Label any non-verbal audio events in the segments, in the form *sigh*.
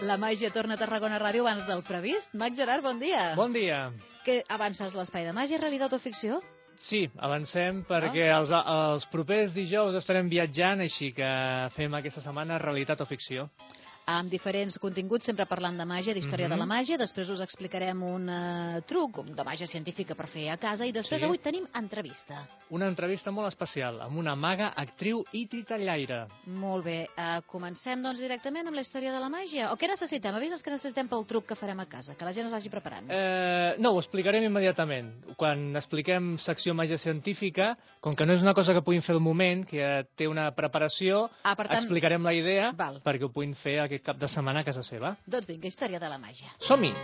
La màgia torna a Tarragona Ràdio abans del previst. Mac Gerard, bon dia. Bon dia. Que avances l'espai de màgia, realitat o ficció? Sí, avancem perquè els, els propers dijous estarem viatjant, així que fem aquesta setmana realitat o ficció. Amb diferents continguts, sempre parlant de màgia, d'història Mhm. de la màgia. Després us explicarem un uh, truc de màgia científica per fer a casa. I després Sí. avui tenim entrevista. Una entrevista molt especial amb una maga, actriu i titellaire. Molt bé. Uh, comencem, doncs, directament amb la història de la màgia. O què necessitem? Avises que necessitem pel truc que farem a casa, que la gent es vagi preparant. Eh, no, ho explicarem immediatament. Quan expliquem secció màgia científica, com que no és una cosa que puguin fer al moment, que té una preparació, Ah, per tant- explicarem la idea Val. perquè ho puguin fer aquest cap de setmana a casa seva. Doncs vinga, història de la màgia. Som-hi!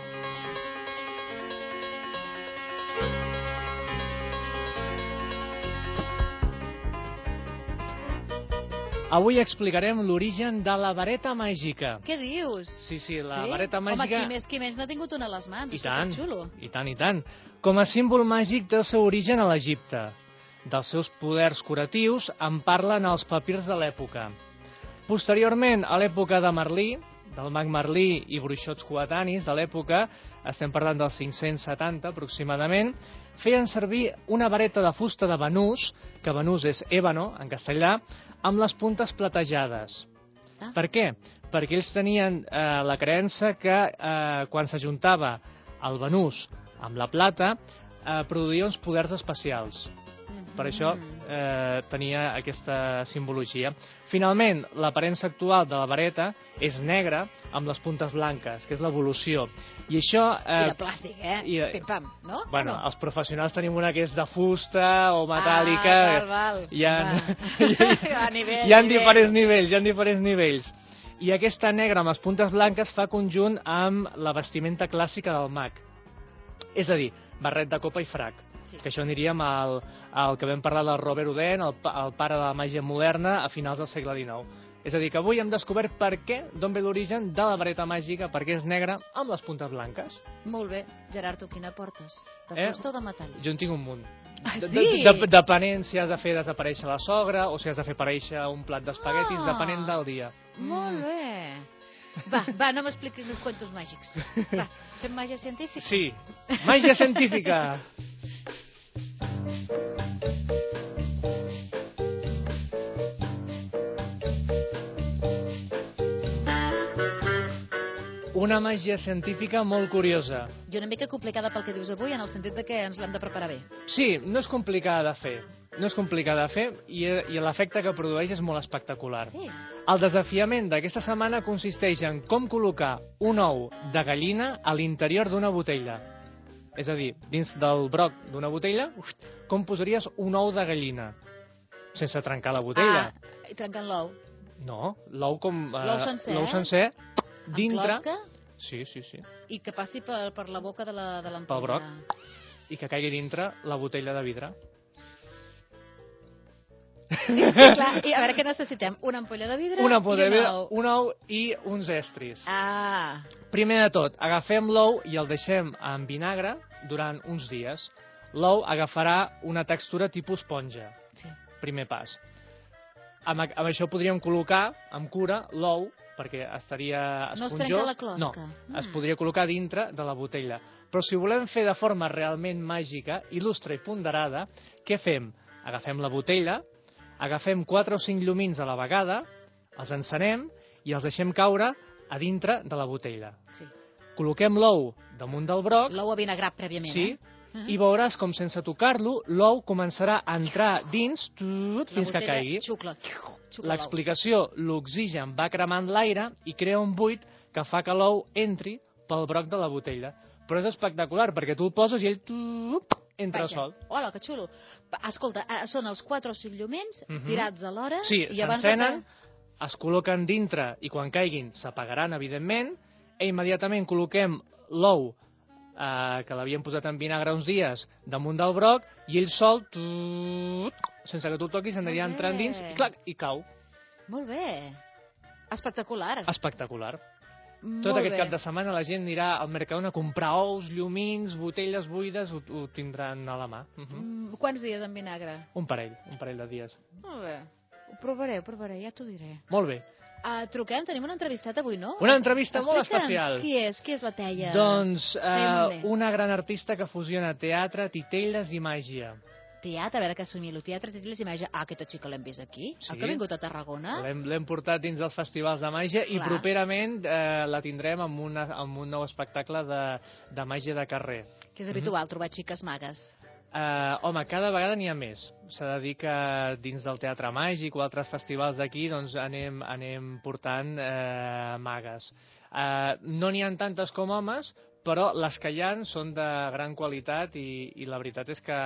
Avui explicarem l'origen de la vareta màgica. Què dius? Sí, sí, la sí? vareta Home, màgica... qui més qui menys n'ha tingut una a les mans. I tant, superxulo. i tant, i tant. Com a símbol màgic té el seu origen a l'Egipte. Dels seus poders curatius en parlen els papirs de l'època. Posteriorment, a l'època de Merlí, del mag Merlí i bruixots coetanis de l'època, estem parlant dels 570 aproximadament, feien servir una vareta de fusta de banús, que banús és ébano en castellà, amb les puntes platejades. Ah. Per què? Perquè ells tenien eh, la creença que eh, quan s'ajuntava el banús amb la plata eh, produïa uns poders especials. Per això Mm. eh, tenia aquesta simbologia. Finalment, l'aparença actual de la vareta és negra amb les puntes blanques, que és l'evolució. I això... I de plàstic, eh? i, eh, Pim-pam, no? Bueno, no? els professionals tenim una que és de fusta o metàl·lica. Ah, val, val. Hi ha, Va. *laughs* *laughs* A nivell, hi ha nivell. diferents nivells, hi ha diferents nivells. I aquesta negra amb les puntes blanques fa conjunt amb la vestimenta clàssica del mag. És a dir, barret de copa i frac. Sí. Que això aniríem al, al que vam parlar del Robert Houdin, el, el pare de la màgia moderna, a finals del segle XIX. És a dir, que avui hem descobert per què, d'on ve l'origen de la vareta màgica, perquè és negra amb les puntes blanques. Molt bé. Gerard, tu quina portes? De Eh? fusta o de metall? Jo en tinc un munt. Ah, sí? de- de- Depenent si has de fer desaparèixer la sogra o si has de fer aparèixer un plat d'espaguetis, Ah. depenent del dia. Molt bé. Va, va, no m'expliquis meus cuentos màgics. Va, fem màgia científica? Sí, màgia científica. *laughs* Una màgia científica molt curiosa. I una mica complicada pel que dius avui, en el sentit de que ens l'hem de preparar bé. Sí, no és complicada de fer. No és complicada de fer i, i l'efecte que produeix és molt espectacular. Sí. El desafiament d'aquesta setmana consisteix en com col·locar un ou de gallina a l'interior d'una botella. És a dir, dins del broc d'una botella, com posaries un ou de gallina? Sense trencar la botella. Ah, i trencant l'ou. No, l'ou com... eh, L'ou sencer, L'ou sencer, Amb dintre... closca Sí, sí, sí. i que passi per, per la boca de la- de Pel l'ampolla. broc. I que caigui dintre la botella de vidre. Clar, i a veure què necessitem? Una ampolla de vidre Una i ampolla de un vidre, ou. un ou i uns estris. Ah, Primer de tot, agafem l'ou i el deixem en vinagre durant uns dies. L'ou agafarà una textura tipus esponja. sí. Primer pas. Amb, amb això podríem col·locar, amb cura, l'ou, perquè estaria No es esponjós. trenca la closca. No, es Mm. podria col·locar dintre de la botella. Però si ho volem fer de forma realment màgica, il·lustre i ponderada, què fem? Agafem la botella, agafem 4 o 5 llumins a la vegada, els encenem i els deixem caure a dintre de la botella. sí. Col·loquem l'ou damunt del broc, L'ou avinagrat prèviament, sí, eh? Mhm. i veuràs com sense tocar-lo l'ou començarà a entrar dins tut, fins que caigui. L'explicació, l'oxigen va cremant l'aire i crea un buit que fa que l'ou entri pel broc de la botella. Però és espectacular, perquè tu el poses i ell tu, entra Vaja. sol. Hola, que xulo. Escolta, ah, són els 4 o 5 llumins Mhm. tirats alhora Sí, s'encenen, que... es col·loquen dintre i quan caiguin s'apagaran, evidentment, i immediatament col·loquem l'ou eh, que l'havien posat en vinagre uns dies damunt del broc i ell sol, tut, sense que tu el toquis, Molt entrant bé. dins i clac, i cau. Molt bé. Espectacular. Espectacular. Molt Tot aquest bé. cap de setmana la gent anirà al Mercadona a comprar ous, llumins, botelles buides, ho, ho tindran a la mà. Uh -huh. Mm, Quants dies en vinagre? Un parell, un parell de dies. Molt bé. Ho provaré, ho provaré, ja t'ho diré. Molt bé. Uh, truquem, tenim una entrevistat avui, no? Una entrevista molt especial. qui és, qui és la Teia? Doncs Monler. una gran artista que fusiona teatre, titelles i màgia. Teatre, a veure que assumir-lo. Teatre, titles i màgia. Ah, aquesta xica l'hem vist aquí. Sí. El que ha vingut a Tarragona. L'hem portat dins dels festivals de màgia i Clar. properament eh, la tindrem amb, una, amb un nou espectacle de, de màgia de carrer. Que és habitual trobar xiques magues. Uh, home, cada vegada n'hi ha més. S'ha de dir que dins del Teatre Màgic o altres festivals d'aquí doncs anem, anem portant uh, magues. Uh, no n'hi ha tantes com homes, però les que hi ha són de gran qualitat i, i la veritat és que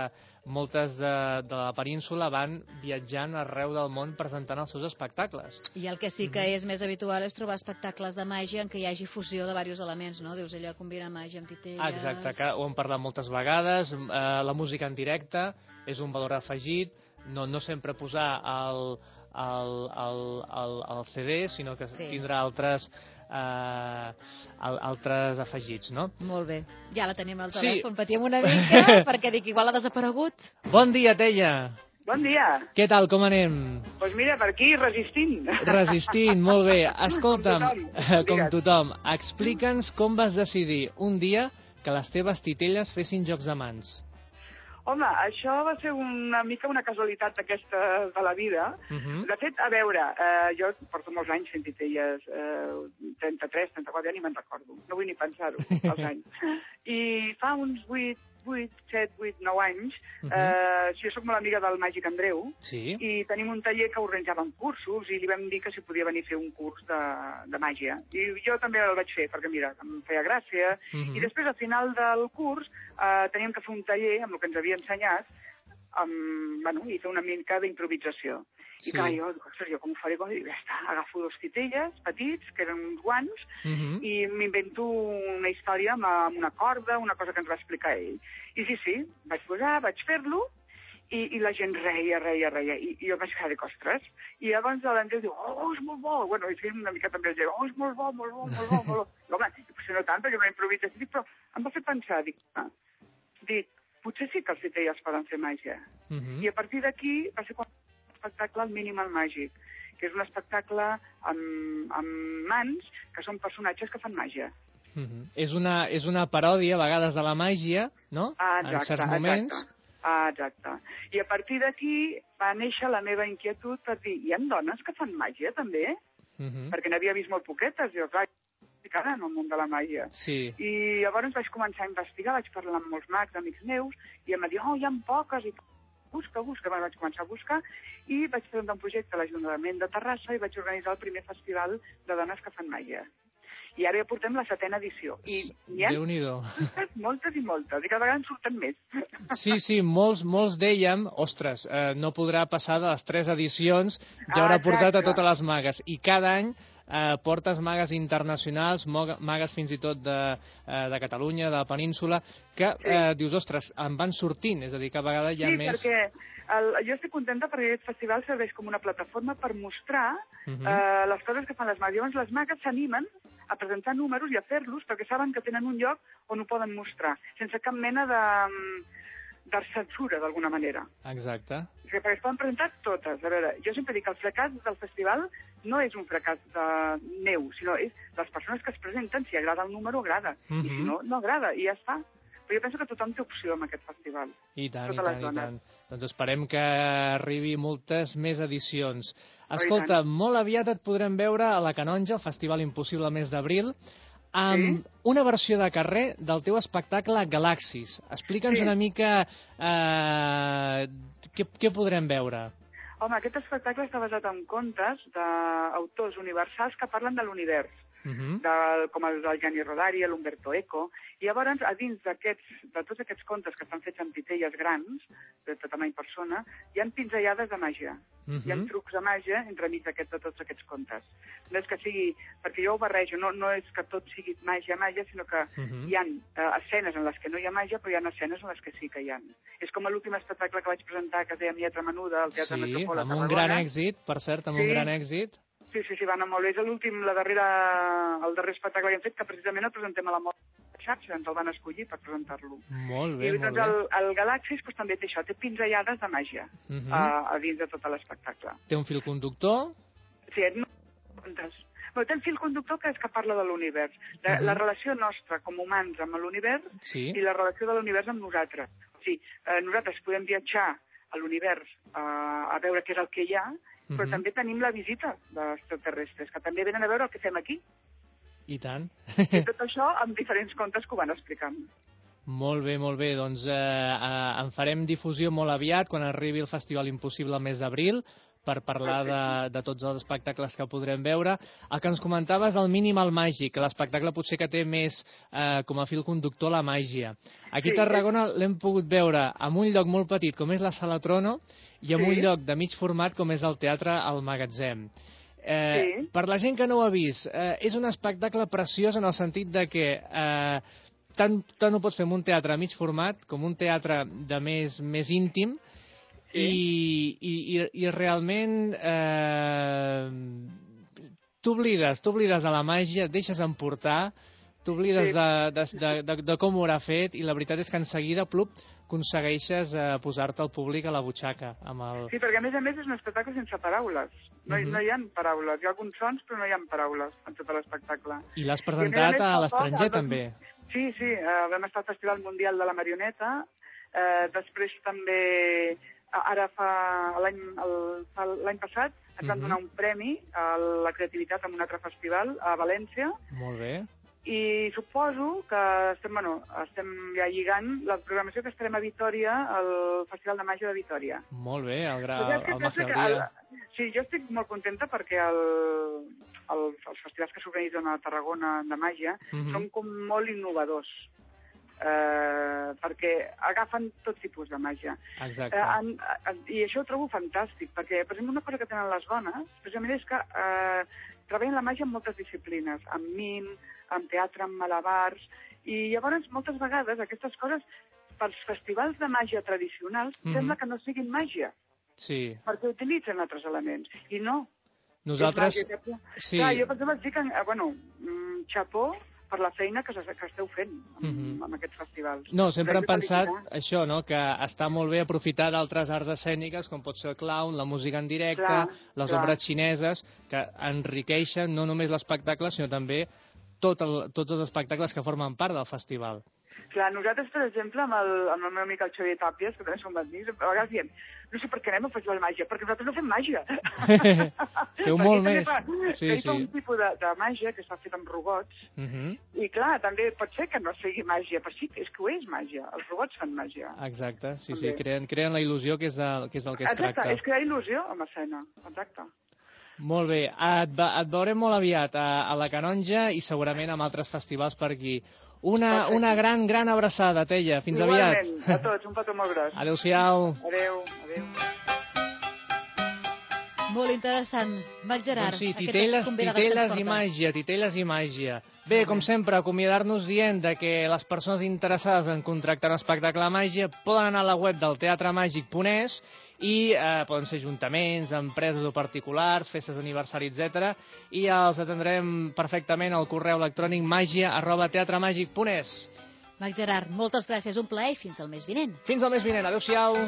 moltes de, de la península van viatjant arreu del món presentant els seus espectacles. I el que sí que és més habitual és trobar espectacles de màgia en què hi hagi fusió de diversos elements, no? Dius, allò combina màgia amb titelles... Exacte, que ho hem parlat moltes vegades, eh, la música en directe és un valor afegit, no, no sempre posar el, el, el, el, el CD, sinó que Sí. tindrà altres, eh, al, altres afegits, no? Molt bé. Ja la tenim al Sí. telèfon. Patíem una *laughs* mica, perquè dic, igual ha desaparegut. Bon dia, Teia! Bon dia. Què tal, com anem? Doncs pues mira, per aquí, resistint. Resistint, molt bé. *laughs* Escolta'm, Com tothom. com Digues. tothom, explica'ns com vas decidir un dia que les teves titelles fessin jocs de mans. Home, això va ser una mica una casualitat d'aquesta de la vida. Uh -huh. De fet, a veure, eh, jo porto molts anys fent titelles, eh, 33, 34, ja ni me'n recordo. No vull ni pensar-ho, *laughs* els anys. I fa uns 8, 8, 7, 8, 9 anys, Mhm. eh, jo sóc molt amiga del Màgic Andreu, Sí. i tenim un taller que organitzàvem cursos i li vam dir que si podia venir a fer un curs de, de màgia. I jo també el vaig fer, perquè mira, em feia gràcia. Mhm. I després, al final del curs, eh, teníem que fer un taller amb el que ens havia ensenyat amb, bueno, i fer una mica d'improvisació. I Sí. clar, jo, ostres, jo com ho faré? Com? Ja està, agafo dos titelles petits, que eren uns guants, Mhm. i m'invento una història amb, amb una corda, una cosa que ens va explicar ell. I sí, sí, vaig posar, vaig fer-lo, i, i la gent reia, reia, reia, i, i jo vaig quedar de costres. I llavors l'Andreu diu, oh, és molt bo, bueno, i fent una mica també el oh, és molt bo, molt bo, molt bo, molt bo. I, home, potser no tant, perquè no improvisació, dic, però em va fer pensar, dic, ah, dic, potser sí que els titelles poden fer màgia. Mhm. I a partir d'aquí va ser quan l'espectacle El Minimal Màgic, que és un espectacle amb, amb mans que són personatges que fan màgia. Mhm. És, una, és una paròdia, a vegades, de la màgia, no? Ah, en exacte, certs moments. exacte. Ah, exacte. I a partir d'aquí va néixer la meva inquietud per dir, hi ha dones que fan màgia també? Mhm. Perquè n'havia vist molt poquetes, jo, clar, ficada en el món de la màgia. Sí. I llavors vaig començar a investigar, vaig parlar amb molts mags, amics meus, i em va dir, oh, hi ha poques, i busca, busca, bueno, vaig començar a buscar, i vaig presentar un projecte a l'Ajuntament de Terrassa i vaig organitzar el primer festival de dones que fan màgia. I ara ja portem la setena edició. I n'hi ha moltes, moltes i moltes, i cada vegada en surten més. Sí, sí, molts, molts dèiem, ostres, eh, no podrà passar de les tres edicions, ja haurà Ah, portat a exacte. totes les magues. I cada any eh, portes magues internacionals, magues fins i tot de, eh, de Catalunya, de la península, que eh, dius, ostres, en van sortint, és a dir, cada vegada hi ha sí, més... perquè el, jo estic contenta perquè aquest festival serveix com una plataforma per mostrar Mhm. eh, les coses que fan les magues. Llavors les magues s'animen a presentar números i a fer-los perquè saben que tenen un lloc on ho poden mostrar, sense cap mena de, de censura, d'alguna manera. Exacte. O sigui, perquè es poden presentar totes. A veure, jo sempre dic que el fracàs del festival no és un fracàs de meu, sinó és les persones que es presenten, si agrada el número, agrada. I si Mhm. no, no agrada, i ja està. Però jo penso que tothom té opció en aquest festival. I tant, i tant, i tant. Doncs esperem que arribi moltes més edicions. Oh, Escolta, tant. molt aviat et podrem veure a la Canonja, el Festival Impossible mes d'abril, amb una versió de carrer del teu espectacle Galaxis. Explica'ns Sí. una mica eh, què, què podrem veure. Home, aquest espectacle està basat en contes d'autors universals que parlen de l'univers, Uh -huh. de, com el del Gianni Rodari, l'Umberto Eco, i llavors a dins de tots aquests contes que estan fets amb titelles grans, de, de tamany persona, hi han pinzellades de màgia. Uh Hi ha -huh. trucs de màgia entremig d'aquest, de tots aquests contes. No és que sigui... Perquè jo ho barrejo, no, no és que tot sigui màgia, màgia, sinó que Mhm. hi ha eh, escenes en les que no hi ha màgia, però hi ha escenes en les que sí que hi ha. És com l'últim espectacle que vaig presentar, que es deia Mietra Menuda, al Teatre Sí, Metropol a amb un gran èxit, per cert, amb un Sí. gran èxit. Sí, sí, sí, va anar molt bé. És l'últim, la darrera, el darrer espectacle que hem fet, que precisament el presentem a la Mort xarxa, ens el van escollir per presentar-lo. Molt bé, I molt doncs bé. el, el Galaxis doncs, també té això, té pinzellades de màgia Mhm. a, a dins de tot l'espectacle. Té un fil conductor, Sí, no. Però té el fil conductor que és que parla de l'univers, de Mhm. la relació nostra com humans amb l'univers Sí. i la relació de l'univers amb nosaltres. O sigui, eh, nosaltres podem viatjar a l'univers eh, a veure què és el que hi ha, però Mhm. també tenim la visita d'extraterrestres, que també venen a veure el que fem aquí. I tant. I *laughs* tot això amb diferents contes que ho van explicant. Molt bé, molt bé. Doncs eh, eh, en farem difusió molt aviat, quan arribi el Festival Impossible el mes d'abril, per parlar de, de tots els espectacles que podrem veure. El que ens comentaves, el Minimal Màgic, l'espectacle potser que té més eh, com a fil conductor la màgia. Aquí a Sí, Tarragona l'hem pogut veure en un lloc molt petit com és la Sala Trono i en Sí. un lloc de mig format com és el Teatre al Magatzem. Eh, Sí. Per la gent que no ho ha vist, eh, és un espectacle preciós en el sentit de que eh, tant, tant ho pots fer en un teatre a mig format com un teatre de més, més íntim Sí. i, i, i, i realment eh, t'oblides, t'oblides de la màgia, et deixes emportar, t'oblides Sí. de, de, de, de, de com ho haurà fet i la veritat és que en seguida, plup, aconsegueixes eh, posar-te al públic a la butxaca. Amb el... Sí, perquè a més a més és un espectacle sense paraules. No, hi, Mhm. no hi ha paraules. Hi ha alguns sons, però no hi ha paraules en tot l'espectacle. I l'has I a presentat més a poc, l'estranger, també. Sí, sí, eh, vam estar al Festival Mundial de la Marioneta, eh, després també, a- ara fa l'any passat, ens van Mhm. donar un premi a la creativitat en un altre festival a València, Molt bé. i suposo que estem, bueno, estem ja lligant la programació que estarem a Vitoria, al Festival de Màgia de Vitoria. Molt bé, el, gra... Però ja el dia. Sí, jo estic molt contenta perquè el, el, els festivals que s'organitzen a Tarragona de màgia Mhm. són com molt innovadors eh, perquè agafen tot tipus de màgia. Exacte. Eh, en, en, I això ho trobo fantàstic, perquè, per exemple, una cosa que tenen les dones, precisament és que eh, treballen la màgia en moltes disciplines, amb mim, amb teatre, amb malabars, i llavors moltes vegades aquestes coses, pels festivals de màgia tradicionals, Mhm. sembla que no siguin màgia, Sí. perquè utilitzen altres elements, i no. Nosaltres... Màgia, que- Sí. Clar, jo per exemple dic, eh, bueno, mm, xapó per la feina que, que esteu fent amb, Mhm. amb aquests festivals. No, sempre hem pensat visitar. això, no? que està molt bé aprofitar d'altres arts escèniques, com pot ser el clown, la música en directe, Clar, les clar. obres xineses, que enriqueixen no només l'espectacle, sinó també tot el, tots els espectacles que formen part del festival. Clar, nosaltres, per exemple, amb el, amb el meu amic el Xavier Tàpies, que també som amics, a vegades diem, no sé per què anem a festival de màgia, perquè nosaltres no fem màgia. *laughs* Feu molt més. Fa, Sí, sí. un tipus de, de màgia que està fet amb robots, Uh -huh. i clar, també pot ser que no sigui màgia, però sí, és que ho és màgia. Els robots fan màgia. Exacte, sí, sí, També. creen, creen la il·lusió que és, de, que és del que es Exacte, tracta. és crear il·lusió amb escena. Exacte. Molt bé, et, et veurem molt aviat a, a la Canonja i segurament amb altres festivals per aquí. Una, una gran, gran abraçada, Teia. Fins aviat. Igualment, *laughs* a tots, un petó molt gros. Adéu-siau. Adéu, adéu. Molt interessant. Mac Gerard, Doncs sí, titelles, titelles i màgia, titelles i màgia. Bé, com sempre, acomiadar-nos dient de que les persones interessades en contractar un espectacle de màgia poden anar a la web del teatremàgic.es i eh, poden ser ajuntaments, empreses o particulars, festes d'aniversari, etc. I els atendrem perfectament al correu electrònic màgia arroba teatremàgic.es. Mac Gerard, moltes gràcies, un plaer i fins al mes vinent. Fins al mes vinent. Adéu-siau.